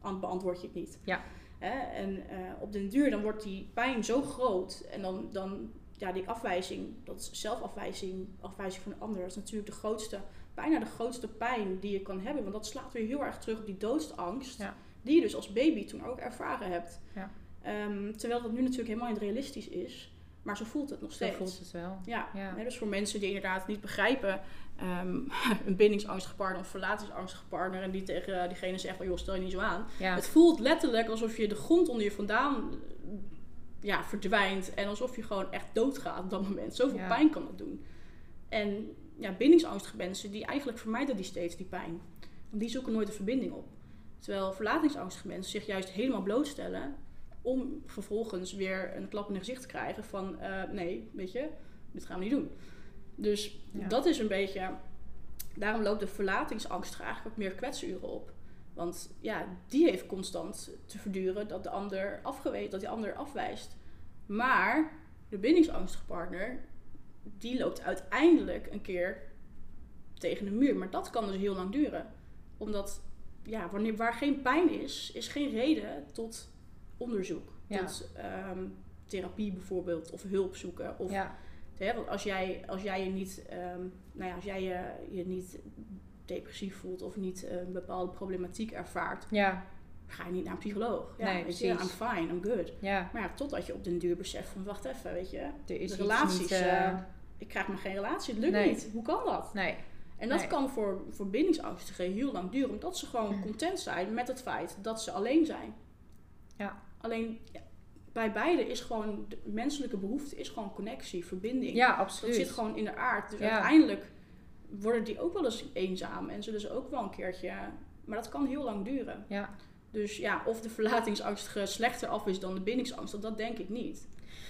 an- beantwoord je het niet. Ja. Hè? En eh, op den duur dan wordt die pijn zo groot en dan, dan ja, die afwijzing, dat is zelfafwijzing, afwijzing van de ander, dat is natuurlijk de grootste, bijna de grootste pijn die je kan hebben. Want dat slaat weer heel erg terug op die doodsangst, Ja. die je dus als baby toen ook ervaren hebt. Ja. Ehm, terwijl dat nu natuurlijk helemaal niet realistisch is, maar zo voelt het nog Zo steeds. voelt het wel. Ja, Ja. hè, dus voor mensen die inderdaad niet begrijpen, ehm, een bindingsangstige partner of verlatingsangstige partner, en die tegen eh, diegene zegt van joh, stel je niet zo aan. Ja. Het voelt letterlijk alsof je de grond onder je vandaan ja, verdwijnt en alsof je gewoon echt doodgaat op dat moment. Zoveel Ja. pijn kan dat doen. En ja, bindingsangstige mensen, die eigenlijk vermijden die steeds die pijn. Want die zoeken nooit een verbinding op. Terwijl verlatingsangstige mensen zich juist helemaal blootstellen om vervolgens weer een klap in het gezicht te krijgen van eh, nee, weet je, dit gaan we niet doen. Dus Ja. dat is een beetje, daarom loopt de verlatingsangst eigenlijk ook meer kwetsuren op. Want ja, die heeft constant te verduren dat de ander afgewezen, dat die ander afwijst. Maar de bindingsangstige partner, die loopt uiteindelijk een keer tegen een muur. Maar dat kan dus heel lang duren. Omdat, ja, wanneer, waar geen pijn is, is geen reden tot onderzoek. Ja. Tot ehm, therapie bijvoorbeeld, of hulp zoeken. Of, Ja. hè, want als jij, als jij je niet, ehm, nou ja, als jij je, je niet depressief voelt of niet een bepaalde problematiek ervaart, Ja. ga je niet naar een psycholoog. Ja, Nee, weet je, I'm fine, I'm good. Ja. Maar ja, totdat je op den duur beseft van, wacht even, weet je, Er is de relaties, niet, eh, eh, ik krijg maar geen relatie, het lukt Nee. niet. Hoe kan dat? nee. En dat Nee. kan voor, voor bindingsangstigen heel lang duren, omdat ze gewoon Mm. content zijn met het feit dat ze alleen zijn. Ja. Alleen ja, bij beide is gewoon, de menselijke behoefte is gewoon connectie, verbinding. Ja, dat absoluut. zit gewoon in de aard. Dus Ja. uiteindelijk worden die ook wel eens eenzaam en zullen ze ook wel een keertje, maar dat kan heel lang duren. Ja. Dus ja, of de verlatingsangstige slechter af is dan de bindingsangst, dat denk ik niet.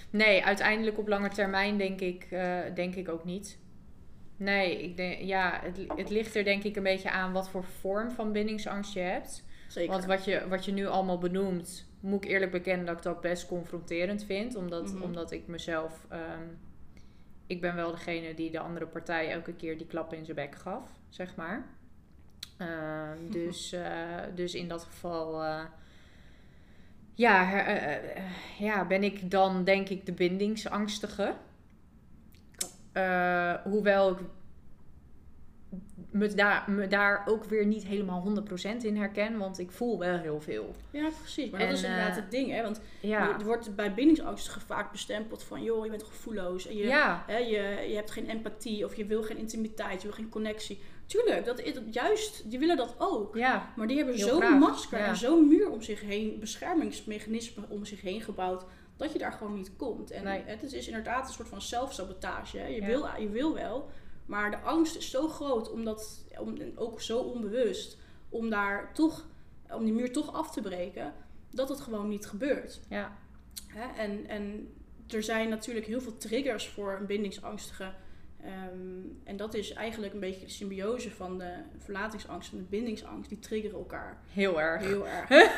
Nee, uiteindelijk op lange termijn denk ik, eh, denk ik ook niet. Nee, ik denk, ja, het, het ligt er denk ik een beetje aan wat voor vorm van bindingsangst je hebt. Zeker. Want wat je, wat je nu allemaal benoemt, moet ik eerlijk bekennen dat ik dat best confronterend vind. Omdat, Mhm. omdat ik mezelf. ehm, ik ben wel degene die de andere partij elke keer die klap in zijn bek gaf, zeg maar. Ehm, dus, eh, dus in dat geval. eh, ja, her- eh, ja, ben ik dan denk ik de bindingsangstige. Hoewel ik me daar, me daar ook weer niet helemaal 100% in herken, want ik voel wel heel veel. Ja, precies. Maar dat is inderdaad eh, het ding, hè. Want Ja, er wordt bij bindingsangstigen vaak bestempeld van... joh, je bent gevoelloos en je, ja, hè, je, je hebt geen empathie... of je wil geen intimiteit, je wil geen connectie. Tuurlijk, dat is juist, die willen dat ook. ja, Maar die hebben zo'n masker ja. en zo'n muur om zich heen... beschermingsmechanisme om zich heen gebouwd... dat je daar gewoon niet komt. En Nee. het is, inderdaad een soort van zelfsabotage. Hè. Je, Ja. wil, je wil wel, maar de angst is zo groot... omdat, om, ook zo onbewust... om daar toch, om die muur toch af te breken... dat het gewoon niet gebeurt. ja, Hè? En, en er zijn natuurlijk heel veel triggers voor een bindingsangstige. Ehm, en dat is eigenlijk een beetje de symbiose van de verlatingsangst en de bindingsangst. Die triggeren elkaar heel erg. heel erg.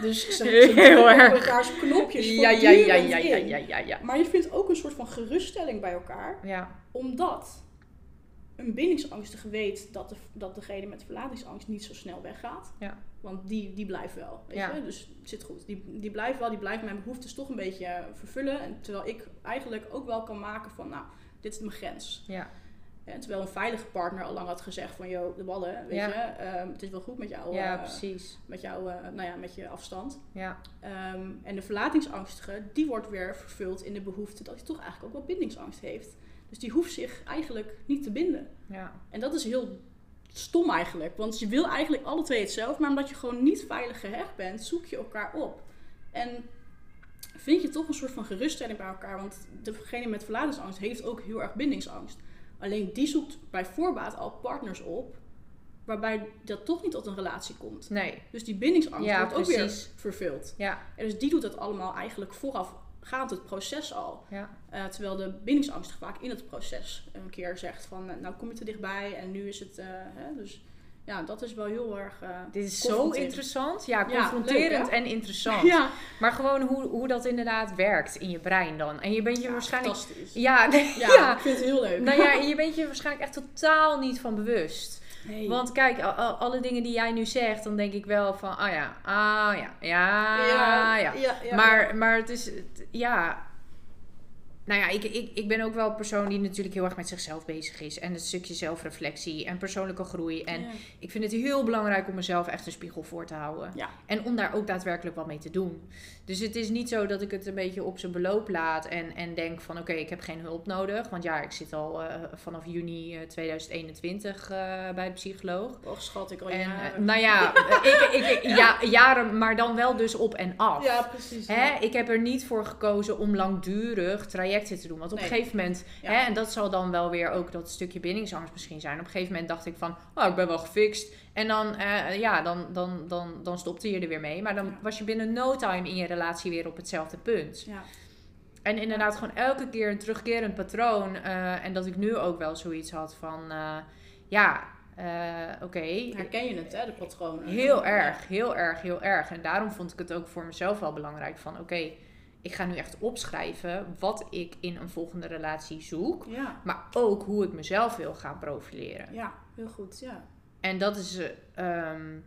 Dus ze, Heel erg. op elkaars knopjes Ja, ja, ja, ja, ja, ja, ja, ja. Maar je vindt ook een soort van geruststelling bij elkaar. Ja, Omdat een bindingsangstige weet dat, de, dat degene met verlatingsangst niet zo snel weggaat. Ja. Want die, die blijft wel. Weet Ja. je? Dus het zit goed. Die, die blijft wel, die blijft mijn behoeftes toch een beetje vervullen. En terwijl ik eigenlijk ook wel kan maken van, nou, dit is mijn grens. ja, En terwijl een veilige partner al lang had gezegd van, joh, de ballen, weet Ja. je, ehm, het is wel goed met jou, Ja, eh, precies. met jou, eh, nou ja, met je afstand. Ja, Ehm, en de verlatingsangstige, die wordt weer vervuld in de behoefte dat hij toch eigenlijk ook wel bindingsangst heeft. Dus die hoeft zich eigenlijk niet te binden. ja, En dat is heel stom eigenlijk. Want je wil eigenlijk alle twee hetzelfde. Maar omdat je gewoon niet veilig gehecht bent, zoek je elkaar op. En vind je toch een soort van geruststelling bij elkaar. Want degene met verlatingsangst heeft ook heel erg bindingsangst. Alleen die zoekt bij voorbaat al partners op. Waarbij dat toch niet tot een relatie komt. nee, Dus die bindingsangst Ja, wordt ook weer vervuld. ja, En dus die doet dat allemaal eigenlijk voorafgaand het proces al. ja. Eh, terwijl de bindingsangst vaak in het proces een keer zegt van... eh, nou kom je te dichtbij en nu is het... eh, hè, dus ja, dat is wel heel erg... Dit is zo interessant. Ja, Ja, confronterend leuk, en interessant. Ja, Maar gewoon hoe, hoe dat inderdaad werkt in je brein dan. En je bent je ja, waarschijnlijk... fantastisch. Ja, ja. ik vind het heel leuk. Nou ja, en je bent je waarschijnlijk echt totaal niet van bewust. Want kijk, alle dingen die jij nu zegt, dan denk ik wel van, ah ja, ah ja, ja, ja. ja, ja, maar, maar het is, ja. Nou ja, ik, ik, ik ben ook wel een persoon die natuurlijk heel erg met zichzelf bezig is. En het stukje zelfreflectie en persoonlijke groei. En Ja. ik vind het heel belangrijk om mezelf echt een spiegel voor te houden. Ja. En om daar ook daadwerkelijk wat mee te doen. Dus het is niet zo dat ik het een beetje op zijn beloop laat en, en denk van oké, ik heb geen hulp nodig. Want ja, ik zit al eh, vanaf juni eh, 2021 eh, bij de psycholoog. Och, schat, ik al En jaren. eh, nou ja, ik, ik, ja, jaren, maar dan wel dus op en af. ja, precies. Hè, ik heb er niet voor gekozen om langdurig trajecten te doen. Want op Nee. een gegeven moment, Ja. hè, en dat zal dan wel weer ook dat stukje bindingsangst misschien zijn. Op een gegeven moment dacht ik van, oh, ik ben wel gefixt. En dan, eh, ja, dan, dan, dan, dan stopte je er weer mee. Maar dan Ja. was je binnen no time in je relatie weer op hetzelfde punt. Ja, En inderdaad gewoon elke keer een terugkerend patroon. eh, en dat ik nu ook wel zoiets had van, eh, ja, oké. herken je het, hè, de patronen. Heel erg, heel erg, heel erg. En daarom vond ik het ook voor mezelf wel belangrijk van... oké, ik ga nu echt opschrijven wat ik in een volgende relatie zoek. Ja, Maar ook hoe ik mezelf wil gaan profileren. ja, heel goed, ja. En dat is... eh, ehm,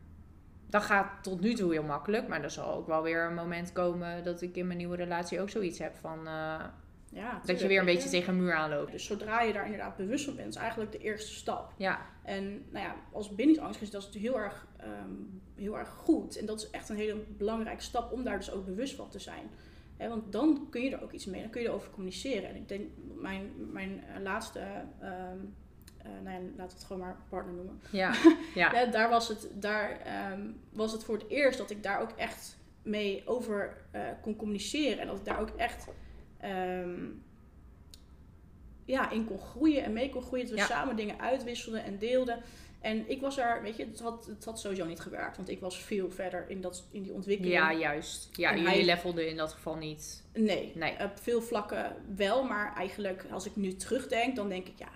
dat gaat tot nu toe heel makkelijk. Maar er zal ook wel weer een moment komen... dat ik in mijn nieuwe relatie ook zoiets heb van... eh, ja dat je weer een beetje tegen een muur aanloopt. Dus zodra je daar inderdaad bewust van bent, is eigenlijk de eerste stap. Ja, En nou ja, als bindingsangst is dat is heel erg, ehm, heel erg goed. En dat is echt een hele belangrijke stap om daar dus ook bewust van te zijn. Hè, want dan kun je er ook iets mee, dan kun je erover communiceren. En ik denk, mijn, mijn eh, laatste, ehm, eh, nou ja, laten we het gewoon maar partner noemen. ja, ja. Ja, daar was het, daar, ehm, was het voor het eerst dat ik daar ook echt mee over eh, kon communiceren. En dat ik daar ook echt ehm, ja, in kon groeien en mee kon groeien. Dat we Ja. samen dingen uitwisselden en deelden. En ik was daar, weet je, het had, het had sowieso niet gewerkt. Want ik was veel verder in, dat, in die ontwikkeling. Ja, juist. Ja, En jullie hij- levelden in dat geval niet. Nee, Nee. op veel vlakken wel. Maar eigenlijk, als ik nu terugdenk, dan denk ik, ja,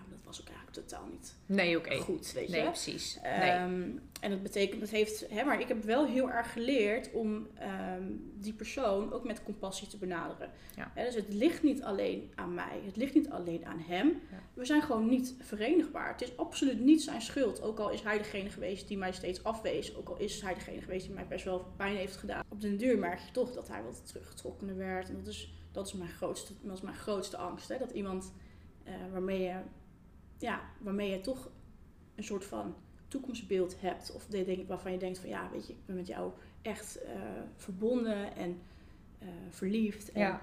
ook totaal niet Nee, oké. goed, weet je. Nee, precies. Nee. Ehm, en dat betekent, dat heeft, hè, maar ik heb wel heel erg geleerd om ehm, die persoon ook met compassie te benaderen. Ja. Hè, dus het ligt niet alleen aan mij, het ligt niet alleen aan hem. Ja. We zijn gewoon niet verenigbaar. Het is absoluut niet zijn schuld, ook al is hij degene geweest die mij steeds afwees, ook al is hij degene geweest die mij best wel pijn heeft gedaan. Op den duur merk je toch dat hij wat teruggetrokkener werd. En dat is, dat is mijn grootste, dat is mijn grootste angst. Hè? Dat iemand eh, waarmee, je, ja, waarmee je toch een soort van toekomstbeeld hebt. Of de dingen waarvan je denkt van ja, weet je, ik ben met jou echt eh, verbonden en eh, verliefd. En Ja.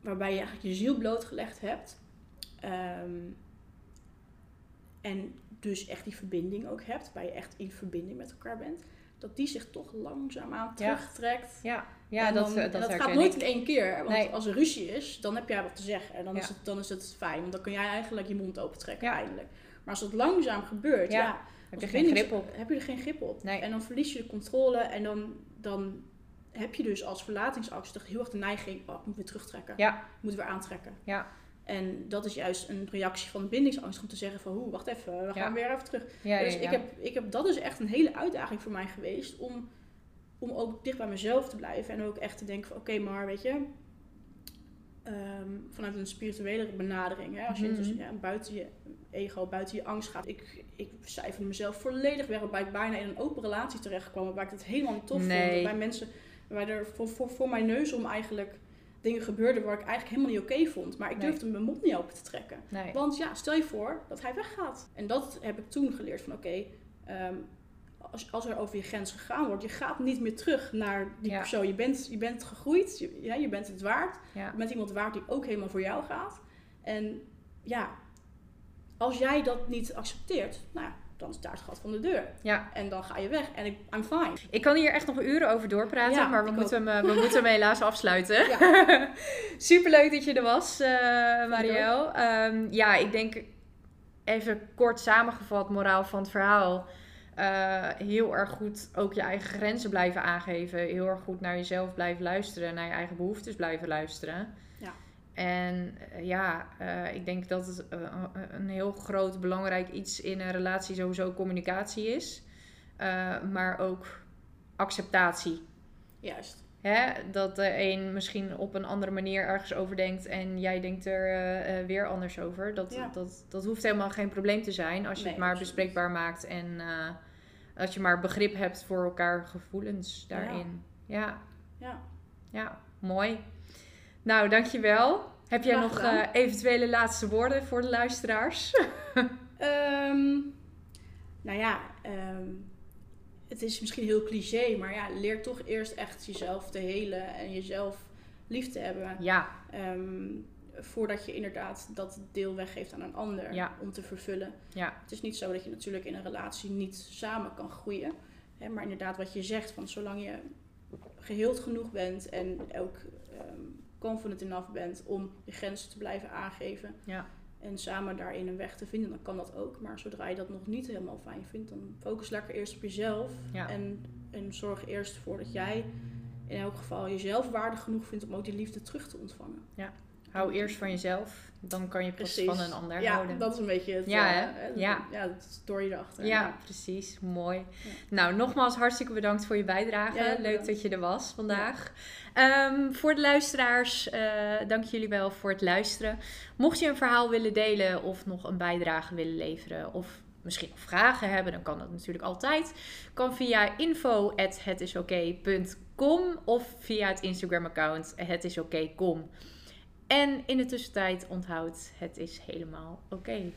Waarbij je eigenlijk je ziel blootgelegd hebt. Ehm, en dus echt die verbinding ook hebt. Waar je echt in verbinding met elkaar bent. Dat die zich toch langzaamaan terugtrekt. Ja, ja En dat, dan- eh, en dat, dat gaat nooit ik. in één keer. Want Nee. als er ruzie is, dan heb jij wat te zeggen. En dan, Ja. is, het, dan is het fijn. Want dan kun jij eigenlijk je mond open trekken Ja. eindelijk. Maar als het langzaam gebeurt, Ja. ja, Heb je geen grip op. heb je er geen grip op. Nee. En dan verlies je de controle. En dan, dan heb je dus als verlatingsangstig heel erg de neiging... Oh, ik moet weer terugtrekken. Ja. Ik moet weer aantrekken. Ja. En dat is juist een reactie van de bindingsangst. Om te zeggen van, hoe, wacht even, we gaan Ja. weer even terug. Ja, dus ja, Ik, ja. heb, ik heb, dat is echt een hele uitdaging voor mij geweest. Om, om ook dicht bij mezelf te blijven. En ook echt te denken van, oké, maar weet je... ehm, vanuit een spirituele benadering. Hè, als je dus Mhm. ja, buiten je ego, buiten je angst gaat. Ik, ik cijfer mezelf volledig weg. Waarbij ik bijna in een open relatie terecht kwam. Waarbij ik het helemaal niet tof vond. Waarbij mensen... Waarbij er voor, voor, voor mijn neus om eigenlijk... dingen gebeurden waar ik eigenlijk helemaal niet oké vond. Maar ik Nee. durfde mijn mond niet open te trekken. Nee. Want ja, stel je voor dat hij weggaat. En dat heb ik toen geleerd van oké, ehm, als, als er over je grens gegaan wordt, je gaat niet meer terug naar die Ja. persoon. Je bent, je bent gegroeid, je, ja, je bent het waard. Ja. Je bent iemand waard die ook helemaal voor jou gaat. En ja, als jij dat niet accepteert, nou ja, dan is daar het gat van de deur. ja. En dan ga je weg en ik, I'm fine. Ik kan hier echt nog uren over doorpraten, Ja, maar we moeten, hem, eh, we moeten hem helaas afsluiten. Ja. Superleuk dat je er was, eh Marielle. Ehm, ja, ik denk even kort samengevat, moraal van het verhaal. Eh, heel erg goed ook je eigen grenzen blijven aangeven. Heel erg goed naar jezelf blijven luisteren. Naar je eigen behoeftes blijven luisteren. Ja. En eh, ja, eh, ik denk dat het een heel groot belangrijk iets in een relatie sowieso communicatie is. Maar ook acceptatie. Juist. Hè, dat de een misschien op een andere manier ergens over denkt en jij denkt er weer anders over. Dat, Ja. dat, dat hoeft helemaal geen probleem te zijn als je Nee, het maar absoluut. bespreekbaar maakt en als je maar begrip hebt voor elkaar gevoelens daarin. Ja, Ja. ja, mooi. Nou, dankjewel. Heb jij Graag nog eh, eventuele laatste woorden voor de luisteraars? Ehm, nou ja, ehm, het is misschien heel cliché, maar ja, leer toch eerst echt jezelf te helen en jezelf lief te hebben. ja, Ehm, voordat je inderdaad dat deel weggeeft aan een ander Ja. om te vervullen. ja, Het is niet zo dat je natuurlijk in een relatie niet samen kan groeien. Hè, maar inderdaad, wat je zegt, van zolang je geheeld genoeg bent en ook ehm, confident enough bent om je grenzen te blijven aangeven. Ja. En samen daarin een weg te vinden, dan kan dat ook. Maar zodra je dat nog niet helemaal fijn vindt, dan focus lekker eerst op jezelf. Ja. En, en zorg eerst ervoor dat jij in elk geval jezelf waardig genoeg vindt om ook die liefde terug te ontvangen. Hou eerst van jezelf, dan kan je pas van een ander ja, houden. dat is een beetje het. Ja, eh, hè? Ja. ja, het story erachter. Ja, precies. Mooi. Ja. Nou, nogmaals hartstikke bedankt voor je bijdrage. Ja, Leuk dat je er was vandaag. Ehm, voor de luisteraars, eh, dank jullie wel voor het luisteren. Mocht je een verhaal willen delen of nog een bijdrage willen leveren of misschien nog vragen hebben, dan kan dat natuurlijk altijd. Kan via info@hetisoké.com of via het Instagram account hetisoké.com. En in de tussentijd onthoud, het is helemaal oké.